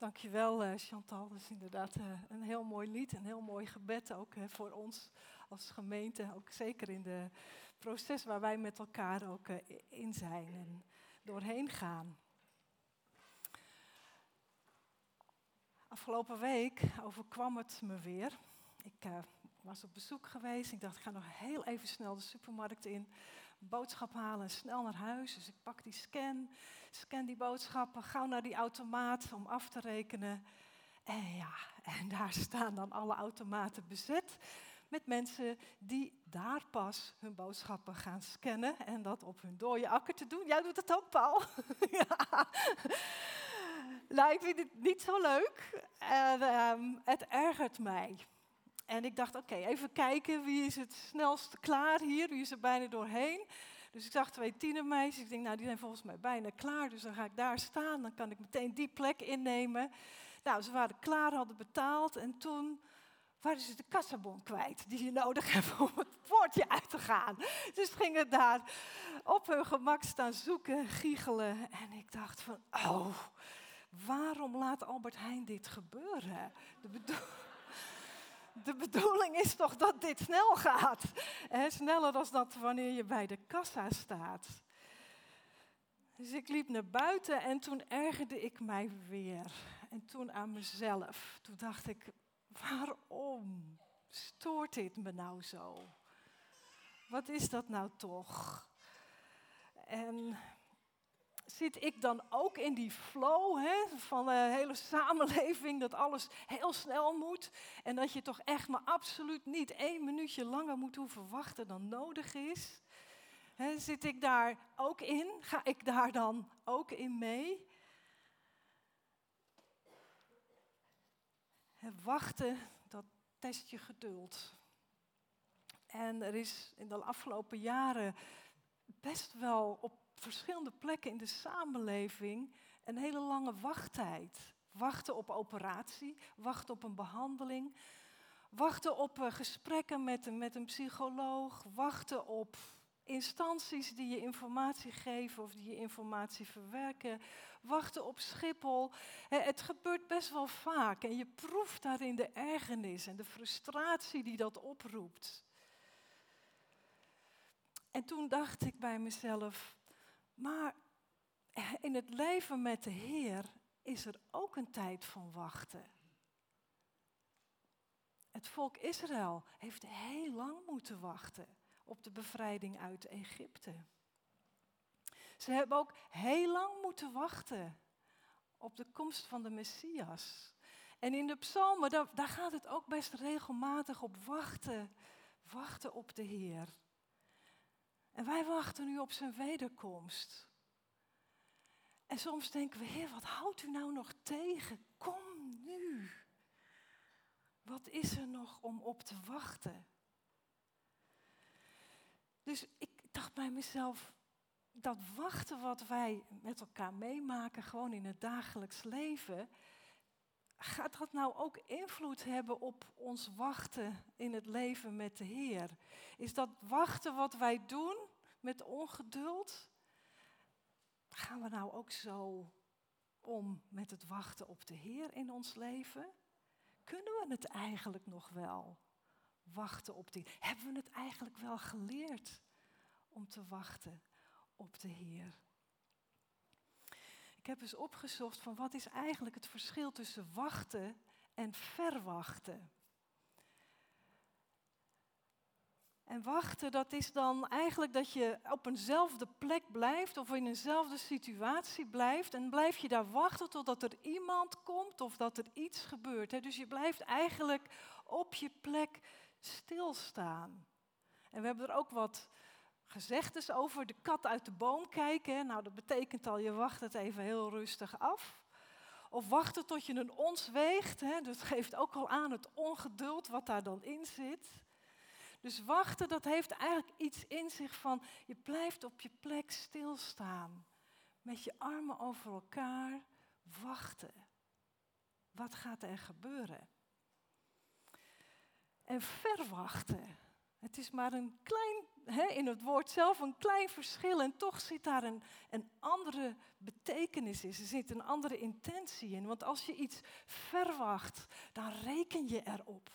Dankjewel uh, Chantal. Dat is inderdaad uh, een heel mooi lied, een heel mooi gebed ook voor ons als gemeente. Ook zeker in het proces waar wij met elkaar ook in zijn en doorheen gaan. Afgelopen week overkwam het me weer. Ik was op bezoek geweest. Ik dacht, ik ga nog heel even snel de supermarkt in boodschap halen en snel naar huis. Dus ik pak die scan, scan die boodschappen, gauw naar die automaat om af te rekenen. En ja, en daar staan dan alle automaten bezet met mensen die daar pas hun boodschappen gaan scannen en dat op hun dode akker te doen. Jij doet het ook, Paul. ja. Nou, ik vind het niet zo leuk en ehm, het ergert mij. En ik dacht, oké, even kijken wie is het snelst klaar hier, wie is er bijna doorheen. Dus ik zag twee tienermeisjes. Ik denk, nou, die zijn volgens mij bijna klaar. Dus dan ga ik daar staan. Dan kan ik meteen die plek innemen. Nou, ze waren klaar, hadden betaald. En toen waren ze de kassabon kwijt die je nodig hebt om het poortje uit te gaan. Dus gingen daar op hun gemak staan zoeken, giechelen. En ik dacht van, oh, waarom laat Albert Heijn dit gebeuren? De bedoeling de bedoeling is toch dat dit snel gaat. Sneller dan dat wanneer je bij de kassa staat. Dus ik liep naar buiten en toen ergerde ik mij weer. En toen aan mezelf. Toen dacht ik, waarom stoort dit me nou zo? Wat is dat nou toch? En zit ik dan ook in die flow hè, van de hele samenleving, dat alles heel snel moet en dat je toch echt maar absoluut niet één minuutje langer moet hoeven wachten dan nodig is? Hè, zit ik daar ook in? Ga ik daar dan ook in mee? wachten, dat test je geduld. En er is in de afgelopen jaren best wel op verschillende plekken in de samenleving een hele lange wachttijd. Wachten op operatie, wachten op een behandeling, wachten op uh, gesprekken met, een, met een psycholoog, wachten op instanties die je informatie geven of die je informatie verwerken, wachten op Schiphol. Het gebeurt best wel vaak en je proeft daarin de ergernis en de frustratie die dat oproept. En toen dacht ik bij mezelf, maar in het leven met de Heer is er ook een tijd van wachten. Het volk Israël heeft heel lang moeten wachten op de bevrijding uit Egypte. Ze hebben ook heel lang moeten wachten op de komst van de Messias. En in de psalmen, daar, daar gaat het ook best regelmatig op wachten. Wachten op de Heer. En wij wachten nu op zijn wederkomst. En soms denken we, Heer, wat houdt u nou nog tegen? Kom nu. Wat is er nog om op te wachten? Dus ik dacht bij mezelf, dat wachten wat wij met elkaar meemaken, gewoon in het dagelijks leven, gaat dat nou ook invloed hebben op ons wachten in het leven met de Heer? Is dat wachten wat wij doen met ongeduld? Gaan we nou ook zo om met het wachten op de Heer in ons leven? Kunnen we het eigenlijk nog wel? Wachten op die. Hebben we het eigenlijk wel geleerd om te wachten op de Heer? Ik heb eens opgezocht van wat is eigenlijk het verschil tussen wachten en verwachten. En wachten, dat is dan eigenlijk dat je op eenzelfde plek blijft of in eenzelfde situatie blijft. En blijf je daar wachten totdat er iemand komt of dat er iets gebeurt. Dus je blijft eigenlijk op je plek stilstaan. En we hebben er ook wat gezegdes over de kat uit de boom kijken. Nou, dat betekent al, je wacht het even heel rustig af. Of wachten tot je een ons weegt. Dat geeft ook al aan het ongeduld wat daar dan in zit. Dus wachten, dat heeft eigenlijk iets in zich van, je blijft op je plek stilstaan. Met je armen over elkaar wachten. Wat gaat er gebeuren? En verwachten. Het is maar een klein in het woord zelf een klein verschil en toch zit daar een, een andere betekenis in. Er zit een andere intentie in. Want als je iets verwacht, dan reken je erop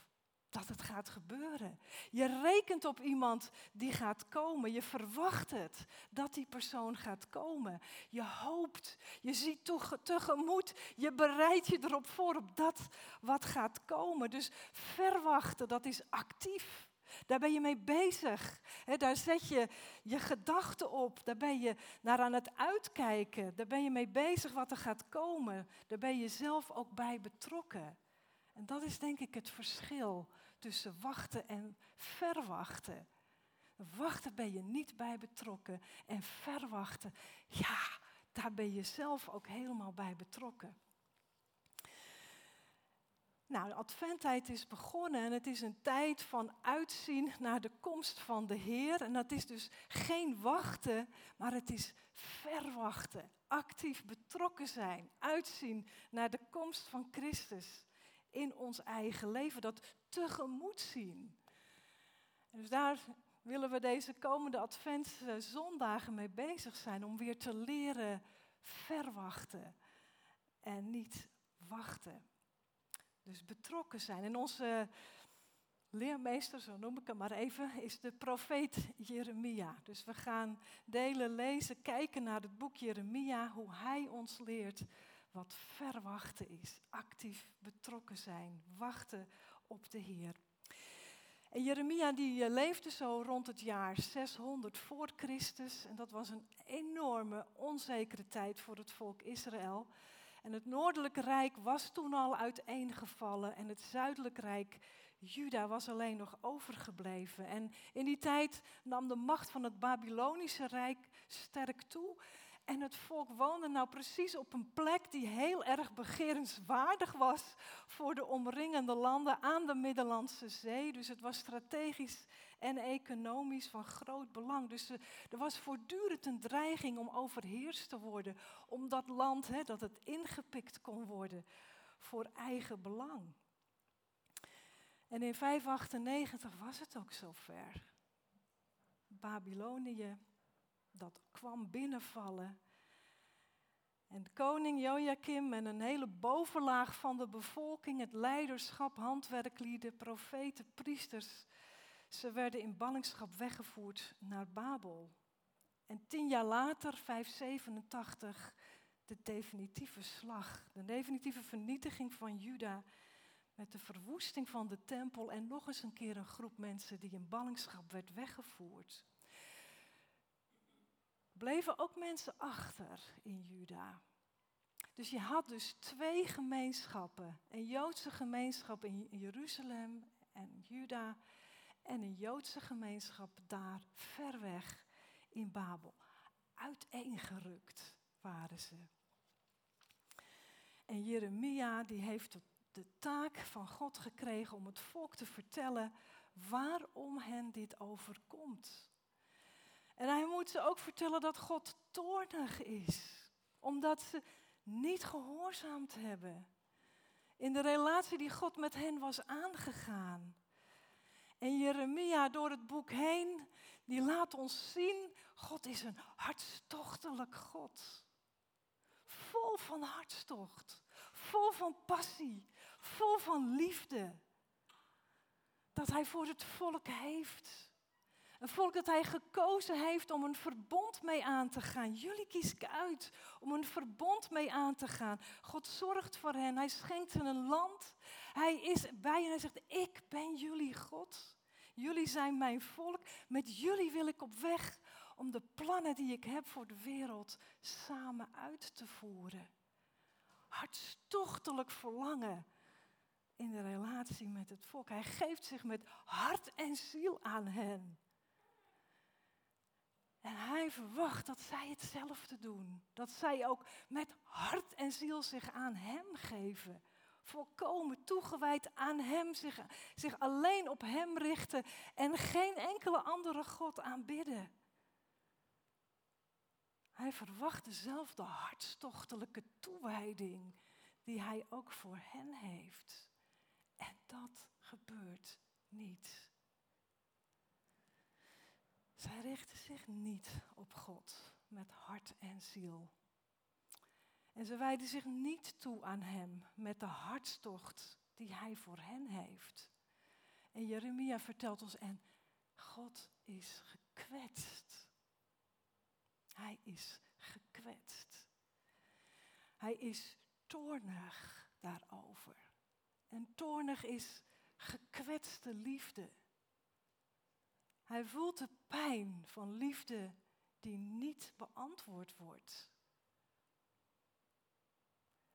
dat het gaat gebeuren. Je rekent op iemand die gaat komen. Je verwacht het dat die persoon gaat komen. Je hoopt, je ziet tegemoet, je bereidt je erop voor op dat wat gaat komen. Dus verwachten, dat is actief. Daar ben je mee bezig. daar zet je je gedachten op. Daar ben je naar aan het uitkijken. Daar ben je mee bezig wat er gaat komen. Daar ben je zelf ook bij betrokken. En dat is denk ik het verschil tussen wachten en verwachten. Wachten ben je niet bij betrokken en verwachten, ja, daar ben je zelf ook helemaal bij betrokken. Nou, de adventtijd is begonnen en het is een tijd van uitzien naar de komst van de Heer. En dat is dus geen wachten, maar het is verwachten. Actief betrokken zijn, uitzien naar de komst van Christus in ons eigen leven, dat tegemoet zien. Dus daar willen we deze komende adventszondagen mee bezig zijn, om weer te leren verwachten en niet wachten. Dus betrokken zijn. En onze leermeester, zo noem ik hem maar even, is de profeet Jeremia. Dus we gaan delen, lezen, kijken naar het boek Jeremia, hoe hij ons leert wat verwachten is. Actief betrokken zijn, wachten op de Heer. En Jeremia die eh, leefde zo rond het jaar 600 voor Christus. En dat was een enorme onzekere tijd voor het volk Israël. En het noordelijke rijk was toen al uiteengevallen en het zuidelijke rijk Juda was alleen nog overgebleven. En in die tijd nam de macht van het Babylonische rijk sterk toe. En het volk woonde nou precies op een plek die heel erg begerenswaardig was voor de omringende landen aan de Middellandse Zee. Dus het was strategisch en economisch van groot belang. Dus er was voortdurend een dreiging om overheerst te worden, om dat land, hè, dat het ingepikt kon worden voor eigen belang. En in 598 was het ook zover. Babylonië dat kwam binnenvallen. En koning Joachim en een hele bovenlaag van de bevolking, het leiderschap, handwerklieden, profeten, priesters, ze werden in ballingschap weggevoerd naar Babel. En tien jaar later, 587, de definitieve slag, de definitieve vernietiging van Juda met de verwoesting van de tempel en nog eens een keer een groep mensen die in ballingschap werd weggevoerd bleven ook mensen achter in Juda. Dus je had dus twee gemeenschappen. Een Joodse gemeenschap in Jeruzalem en Juda. En een Joodse gemeenschap daar ver weg in Babel. Uiteengerukt waren ze. En Jeremia die heeft de taak van God gekregen om het volk te vertellen waarom hen dit overkomt. En hij moet ze ook vertellen dat God toornig is, omdat ze niet gehoorzaamd hebben in de relatie die God met hen was aangegaan. En Jeremia door het boek heen, die laat ons zien, God is een hartstochtelijk God. Vol van hartstocht, vol van passie, vol van liefde. Dat hij voor het volk heeft. Een volk dat hij gekozen heeft om een verbond mee aan te gaan. Jullie kies ik uit om een verbond mee aan te gaan. God zorgt voor hen. Hij schenkt hen een land. Hij is bij hen. Hij zegt, ik ben jullie God. Jullie zijn mijn volk. Met jullie wil ik op weg om de plannen die ik heb voor de wereld samen uit te voeren. Hartstochtelijk verlangen in de relatie met het volk. Hij geeft zich met hart en ziel aan hen. En hij verwacht dat zij hetzelfde doen. Dat zij ook met hart en ziel zich aan hem geven. Volkomen toegewijd aan hem, zich, zich alleen op hem richten en geen enkele andere God aanbidden. Hij verwacht dezelfde hartstochtelijke toewijding die hij ook voor hen heeft. En dat gebeurt niet. Zij richten zich niet op God met hart en ziel. En ze wijden zich niet toe aan Hem met de hartstocht die Hij voor hen heeft. En Jeremia vertelt ons, en God is gekwetst. Hij is gekwetst. Hij is toornig daarover. En toornig is gekwetste liefde. Hij voelt de pijn van liefde die niet beantwoord wordt.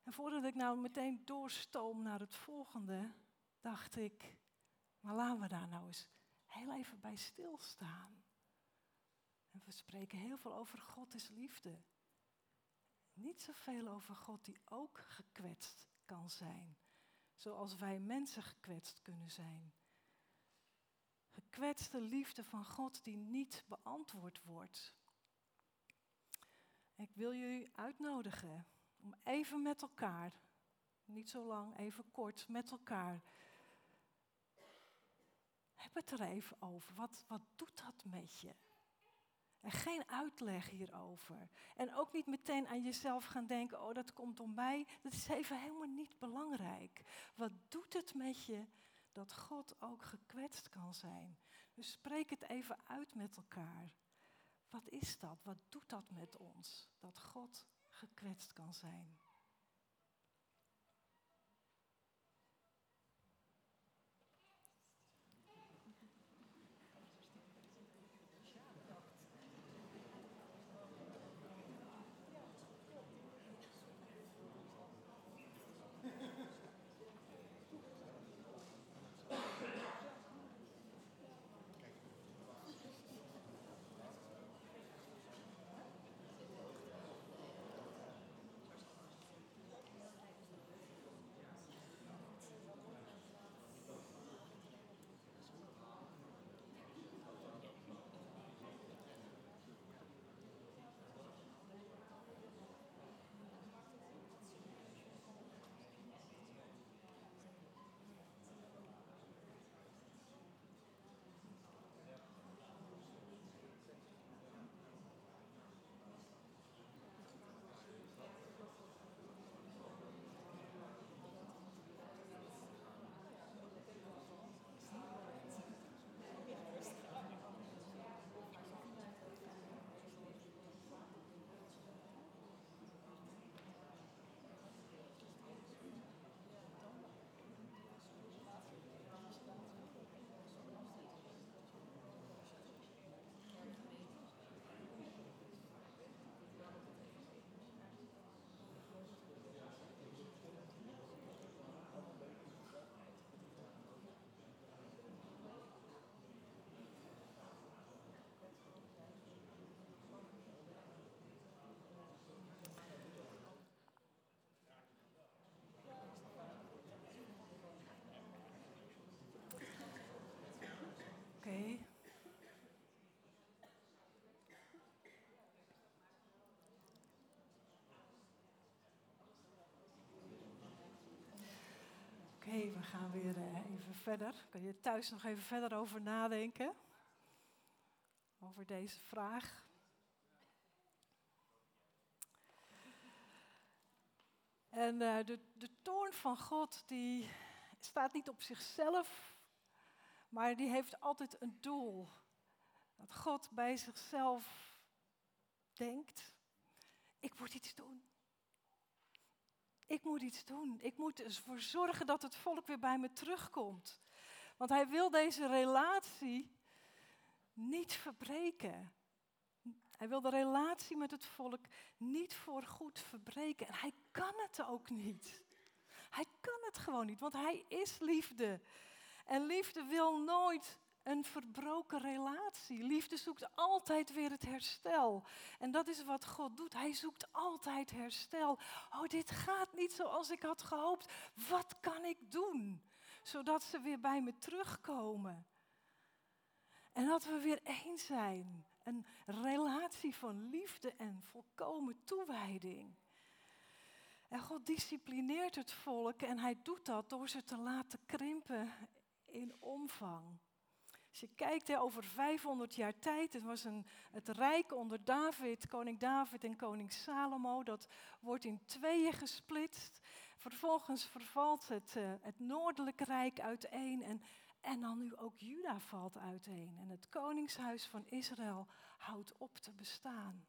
En voordat ik nou meteen doorstoom naar het volgende, dacht ik, maar laten we daar nou eens heel even bij stilstaan. En we spreken heel veel over God is liefde. Niet zoveel over God die ook gekwetst kan zijn, zoals wij mensen gekwetst kunnen zijn. Gekwetste liefde van God die niet beantwoord wordt. Ik wil jullie uitnodigen om even met elkaar, niet zo lang, even kort met elkaar. Heb het er even over. Wat, wat doet dat met je? En geen uitleg hierover. En ook niet meteen aan jezelf gaan denken, oh dat komt om mij. Dat is even helemaal niet belangrijk. Wat doet het met je dat God ook gekwetst kan zijn? Dus spreek het even uit met elkaar. Wat is dat? Wat doet dat met ons? Dat God gekwetst kan zijn. We gaan weer eh, even verder. Kan je thuis nog even verder over nadenken? Over deze vraag. En uh, de, de toorn van God, die staat niet op zichzelf, maar die heeft altijd een doel. Dat God bij zichzelf denkt, ik moet iets doen. Ik moet iets doen. Ik moet ervoor zorgen dat het volk weer bij me terugkomt. Want hij wil deze relatie niet verbreken. Hij wil de relatie met het volk niet voor goed verbreken. En hij kan het ook niet. Hij kan het gewoon niet, want hij is liefde. En liefde wil nooit een verbroken relatie. Liefde zoekt altijd weer het herstel. En dat is wat God doet. Hij zoekt altijd herstel. Oh, dit gaat niet zoals ik had gehoopt. Wat kan ik doen? Zodat ze weer bij me terugkomen. En dat we weer één zijn. Een relatie van liefde en volkomen toewijding. En God disciplineert het volk en hij doet dat door ze te laten krimpen in omvang. Als je kijkt over 500 jaar tijd, het was een, het rijk onder David, koning David en koning Salomo, dat wordt in tweeën gesplitst. Vervolgens vervalt het, uh, het noordelijke rijk uiteen en, en dan nu ook Juda valt uiteen. En het koningshuis van Israël houdt op te bestaan.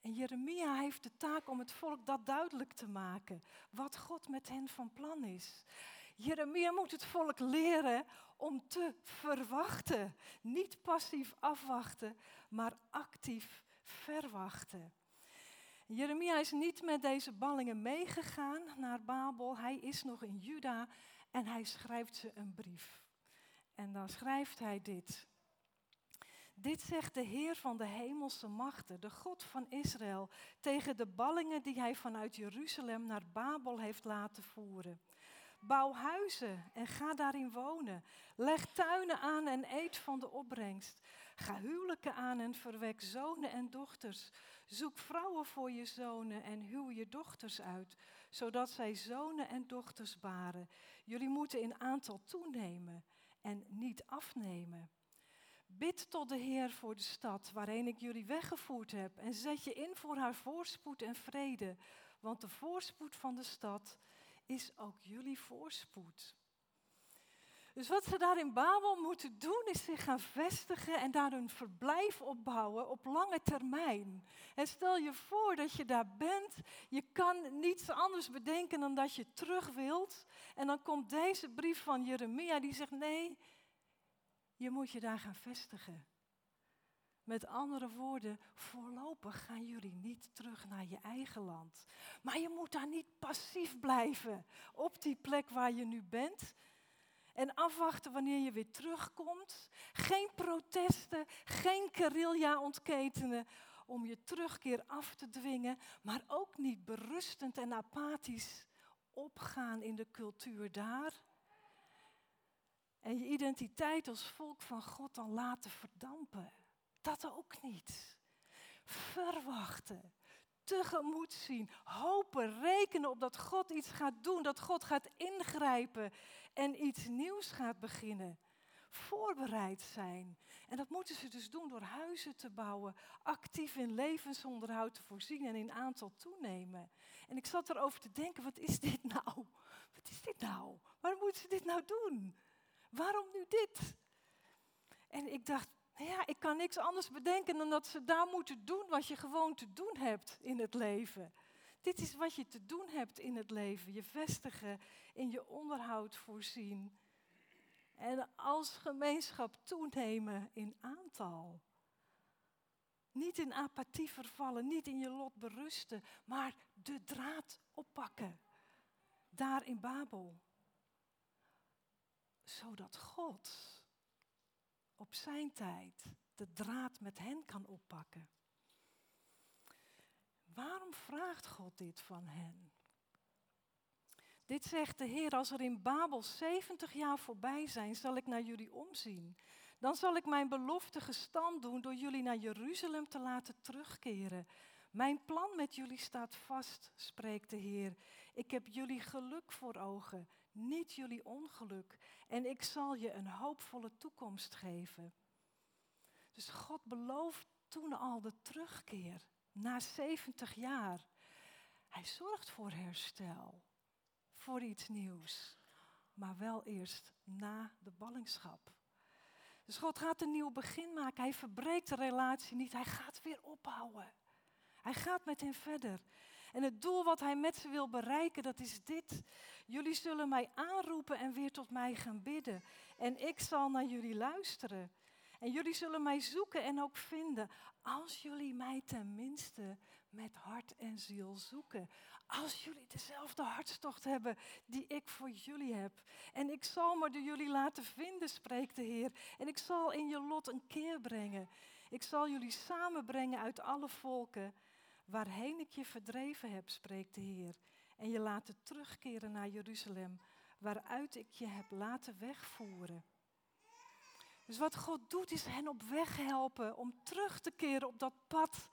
En Jeremia heeft de taak om het volk dat duidelijk te maken, wat God met hen van plan is. Jeremia moet het volk leren om te verwachten. Niet passief afwachten, maar actief verwachten. Jeremia is niet met deze ballingen meegegaan naar Babel. Hij is nog in Juda en hij schrijft ze een brief. En dan schrijft hij dit. Dit zegt de Heer van de hemelse machten, de God van Israël, tegen de ballingen die hij vanuit Jeruzalem naar Babel heeft laten voeren. Bouw huizen en ga daarin wonen. Leg tuinen aan en eet van de opbrengst. Ga huwelijken aan en verwek zonen en dochters. Zoek vrouwen voor je zonen en huw je dochters uit, zodat zij zonen en dochters baren. Jullie moeten in aantal toenemen en niet afnemen. Bid tot de Heer voor de stad waarheen ik jullie weggevoerd heb en zet je in voor haar voorspoed en vrede, want de voorspoed van de stad is ook jullie voorspoed. Dus wat ze daar in Babel moeten doen, is zich gaan vestigen en daar een verblijf opbouwen op lange termijn. En stel je voor dat je daar bent, je kan niets anders bedenken dan dat je terug wilt. En dan komt deze brief van Jeremia die zegt, nee, je moet je daar gaan vestigen. Met andere woorden, voorlopig gaan jullie niet terug naar je eigen land. Maar je moet daar niet passief blijven op die plek waar je nu bent. En afwachten wanneer je weer terugkomt. Geen protesten, geen guerrilla ontketenen om je terugkeer af te dwingen. Maar ook niet berustend en apathisch opgaan in de cultuur daar. En je identiteit als volk van God dan laten verdampen. Dat ook niet. Verwachten, tegemoet zien, hopen, rekenen op dat God iets gaat doen, dat God gaat ingrijpen en iets nieuws gaat beginnen. Voorbereid zijn. En dat moeten ze dus doen door huizen te bouwen, actief in levensonderhoud te voorzien en in aantal toenemen. En ik zat erover te denken, wat is dit nou? Wat is dit nou? Waarom moeten ze dit nou doen? Waarom nu dit? En ik dacht, nou ja, ik kan niks anders bedenken dan dat ze daar moeten doen wat je gewoon te doen hebt in het leven. Dit is wat je te doen hebt in het leven. Je vestigen, in je onderhoud voorzien. En als gemeenschap toenemen in aantal. Niet in apathie vervallen, niet in je lot berusten, maar de draad oppakken. Daar in Babel. Zodat God op zijn tijd de draad met hen kan oppakken. Waarom vraagt God dit van hen? Dit zegt de Heer, als er in Babel 70 jaar voorbij zijn, zal ik naar jullie omzien. Dan zal ik mijn belofte gestand doen door jullie naar Jeruzalem te laten terugkeren. Mijn plan met jullie staat vast, spreekt de Heer. Ik heb jullie geluk voor ogen, niet jullie ongeluk. En ik zal je een hoopvolle toekomst geven. Dus God belooft toen al de terugkeer na 70 jaar. Hij zorgt voor herstel, voor iets nieuws, maar wel eerst na de ballingschap. Dus God gaat een nieuw begin maken. Hij verbreekt de relatie niet, hij gaat weer opbouwen. Hij gaat met hen verder. En het doel wat hij met ze wil bereiken, dat is dit. Jullie zullen mij aanroepen en weer tot mij gaan bidden. En ik zal naar jullie luisteren. En jullie zullen mij zoeken en ook vinden. Als jullie mij tenminste met hart en ziel zoeken. Als jullie dezelfde hartstocht hebben die ik voor jullie heb. En ik zal me door jullie laten vinden, spreekt de Heer. En ik zal in je lot een keer brengen. Ik zal jullie samenbrengen uit alle volken. Waarheen ik je verdreven heb, spreekt de Heer. En je laten terugkeren naar Jeruzalem, waaruit ik je heb laten wegvoeren. Dus wat God doet, is hen op weg helpen om terug te keren op dat pad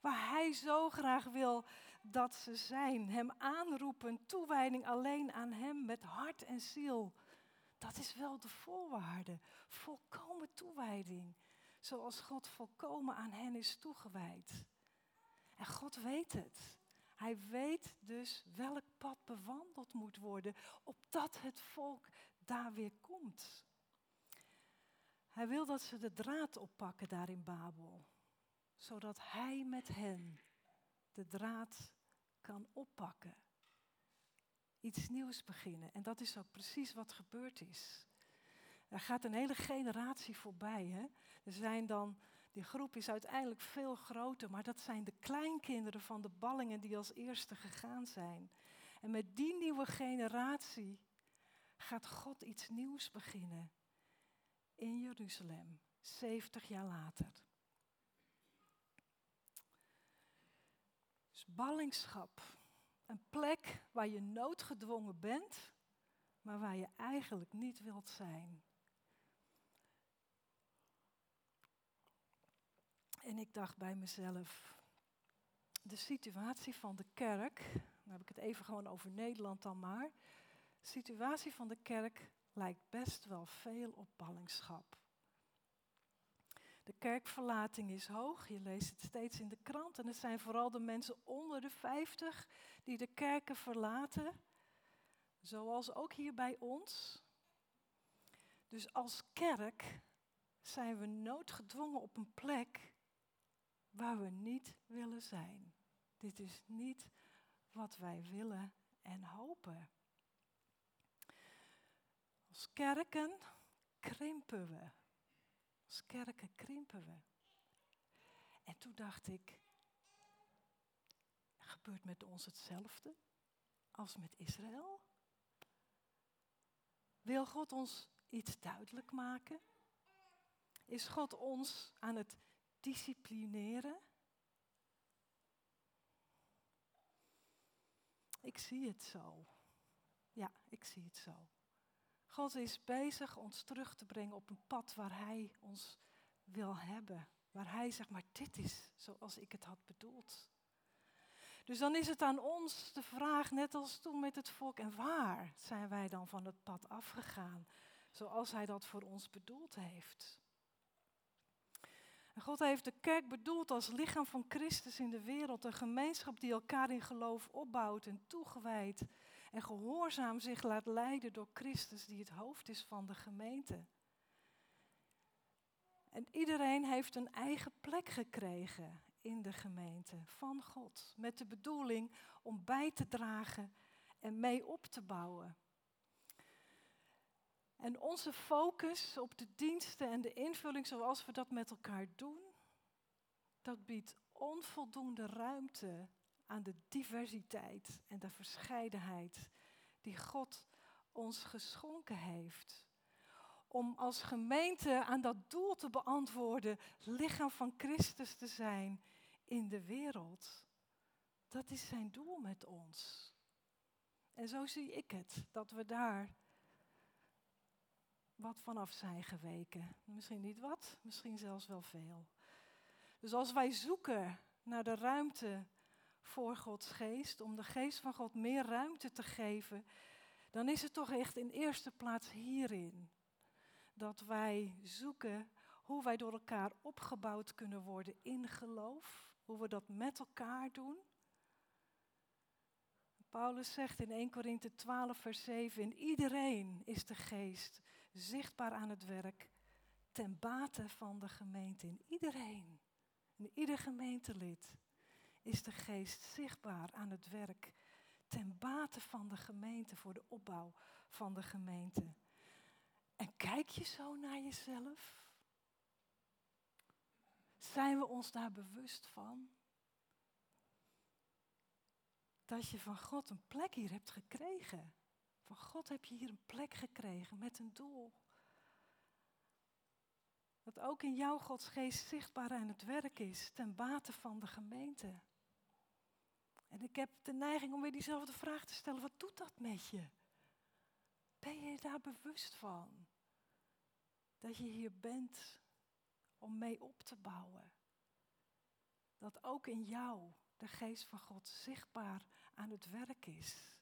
waar Hij zo graag wil dat ze zijn. Hem aanroepen, toewijding alleen aan Hem met hart en ziel. dat is wel de voorwaarde. Volkomen toewijding. Zoals God volkomen aan hen is toegewijd. En God weet het. Hij weet dus welk pad bewandeld moet worden, opdat het volk daar weer komt. Hij wil dat ze de draad oppakken daar in Babel, zodat hij met hen de draad kan oppakken. Iets nieuws beginnen. En dat is ook precies wat gebeurd is. Er gaat een hele generatie voorbij. Hè? Er zijn dan, die groep is uiteindelijk veel groter, maar dat zijn de kleinkinderen van de ballingen die als eerste gegaan zijn. En met die nieuwe generatie gaat God iets nieuws beginnen in Jeruzalem, 70 jaar later. Dus ballingschap, een plek waar je noodgedwongen bent, maar waar je eigenlijk niet wilt zijn. En ik dacht bij mezelf, de situatie van de kerk, dan heb ik het even gewoon over Nederland dan maar. De situatie van de kerk lijkt best wel veel op ballingschap. De kerkverlating is hoog, je leest het steeds in de krant. En het zijn vooral de mensen onder de 50 die de kerken verlaten, zoals ook hier bij ons. Dus als kerk zijn we noodgedwongen op een plek waar we niet willen zijn. Dit is niet wat wij willen en hopen. Als kerken krimpen we. Als kerken krimpen we. En toen dacht ik, gebeurt met ons hetzelfde als met Israël? Wil God ons iets duidelijk maken? Is God ons aan het disciplineren? Ik zie het zo. Ja, ik zie het zo. God is bezig ons terug te brengen op een pad waar Hij ons wil hebben. Waar Hij zegt, maar dit is zoals ik het had bedoeld. Dus dan is het aan ons de vraag, net als toen met het volk, en waar zijn wij dan van het pad afgegaan, zoals Hij dat voor ons bedoeld heeft? God heeft de kerk bedoeld als lichaam van Christus in de wereld, een gemeenschap die elkaar in geloof opbouwt en toegewijd en gehoorzaam zich laat leiden door Christus, die het hoofd is van de gemeente. En iedereen heeft een eigen plek gekregen in de gemeente van God, met de bedoeling om bij te dragen en mee op te bouwen. En onze focus op de diensten en de invulling zoals we dat met elkaar doen, dat biedt onvoldoende ruimte aan de diversiteit en de verscheidenheid die God ons geschonken heeft. Om als gemeente aan dat doel te beantwoorden, lichaam van Christus te zijn in de wereld. Dat is zijn doel met ons. En zo zie ik het, dat we daar wat vanaf zijn geweken. Misschien niet wat, misschien zelfs wel veel. Dus als wij zoeken naar de ruimte voor Gods geest, om de geest van God meer ruimte te geven, dan is het toch echt in eerste plaats hierin dat wij zoeken hoe wij door elkaar opgebouwd kunnen worden in geloof, hoe we dat met elkaar doen. Paulus zegt in 1 Korinthe 12, vers 7, in iedereen is de geest zichtbaar aan het werk ten bate van de gemeente. In iedereen, in ieder gemeentelid is de geest zichtbaar aan het werk ten bate van de gemeente, voor de opbouw van de gemeente. En kijk je zo naar jezelf? Zijn we ons daar bewust van? Dat je van God een plek hier hebt gekregen. Van God heb je hier een plek gekregen met een doel. Dat ook in jouw Gods geest zichtbaar aan het werk is ten bate van de gemeente. En ik heb de neiging om weer diezelfde vraag te stellen. Wat doet dat met je? Ben je daar bewust van? Dat je hier bent om mee op te bouwen. Dat ook in jou de geest van God zichtbaar aan het werk is.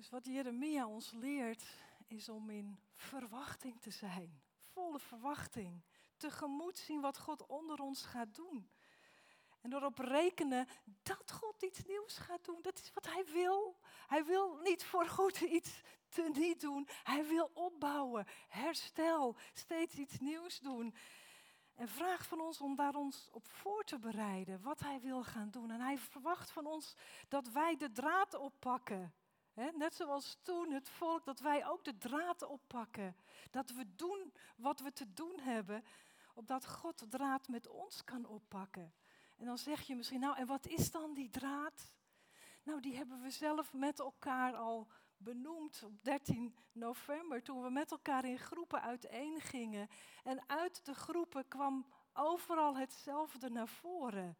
Dus wat Jeremia ons leert, is om in verwachting te zijn. Volle verwachting. Tegemoet zien wat God onder ons gaat doen. En erop rekenen dat God iets nieuws gaat doen. Dat is wat hij wil. Hij wil niet voor goed iets te niet doen. Hij wil opbouwen, herstel, steeds iets nieuws doen. En vraagt van ons om daar ons op voor te bereiden, wat hij wil gaan doen. En hij verwacht van ons dat wij de draad oppakken. Net zoals toen het volk, dat wij ook de draad oppakken. Dat we doen wat we te doen hebben, opdat God de draad met ons kan oppakken. En dan zeg je misschien, nou en wat is dan die draad? Nou, die hebben we zelf met elkaar al benoemd op 13 november, toen we met elkaar in groepen uiteen gingen. En uit de groepen kwam overal hetzelfde naar voren.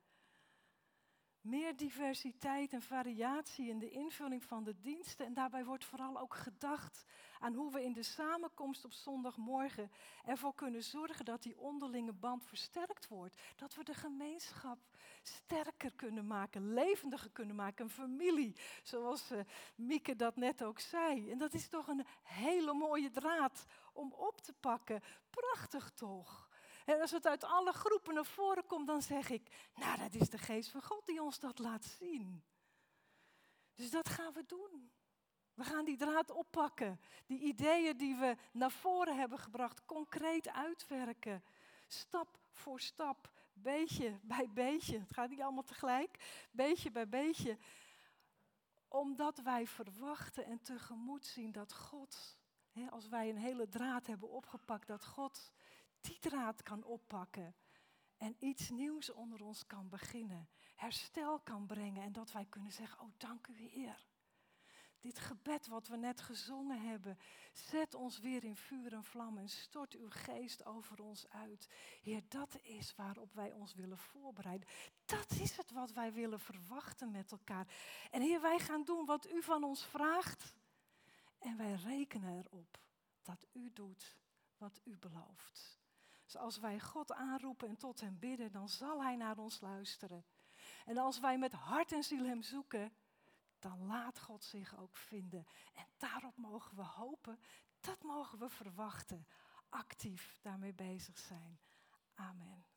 Meer diversiteit en variatie in de invulling van de diensten. En daarbij wordt vooral ook gedacht aan hoe we in de samenkomst op zondagmorgen ervoor kunnen zorgen dat die onderlinge band versterkt wordt. Dat we de gemeenschap sterker kunnen maken, levendiger kunnen maken. Een familie, zoals uh, Mieke dat net ook zei. En dat is toch een hele mooie draad om op te pakken. Prachtig toch? En als het uit alle groepen naar voren komt, dan zeg ik, nou dat is de geest van God die ons dat laat zien. Dus dat gaan we doen. We gaan die draad oppakken. Die ideeën die we naar voren hebben gebracht, concreet uitwerken. Stap voor stap, beetje bij beetje. Het gaat niet allemaal tegelijk, beetje bij beetje. Omdat wij verwachten en tegemoet zien dat God, hè, als wij een hele draad hebben opgepakt, dat God die draad kan oppakken en iets nieuws onder ons kan beginnen, herstel kan brengen en dat wij kunnen zeggen, oh dank u Heer. Dit gebed wat we net gezongen hebben, zet ons weer in vuur en vlam en stort uw geest over ons uit. Heer, dat is waarop wij ons willen voorbereiden. Dat is het wat wij willen verwachten met elkaar. En Heer, wij gaan doen wat u van ons vraagt. En wij rekenen erop dat u doet wat u belooft. Dus als wij God aanroepen en tot Hem bidden, dan zal Hij naar ons luisteren. En als wij met hart en ziel Hem zoeken, dan laat God zich ook vinden. En daarop mogen we hopen, dat mogen we verwachten. Actief daarmee bezig zijn. Amen.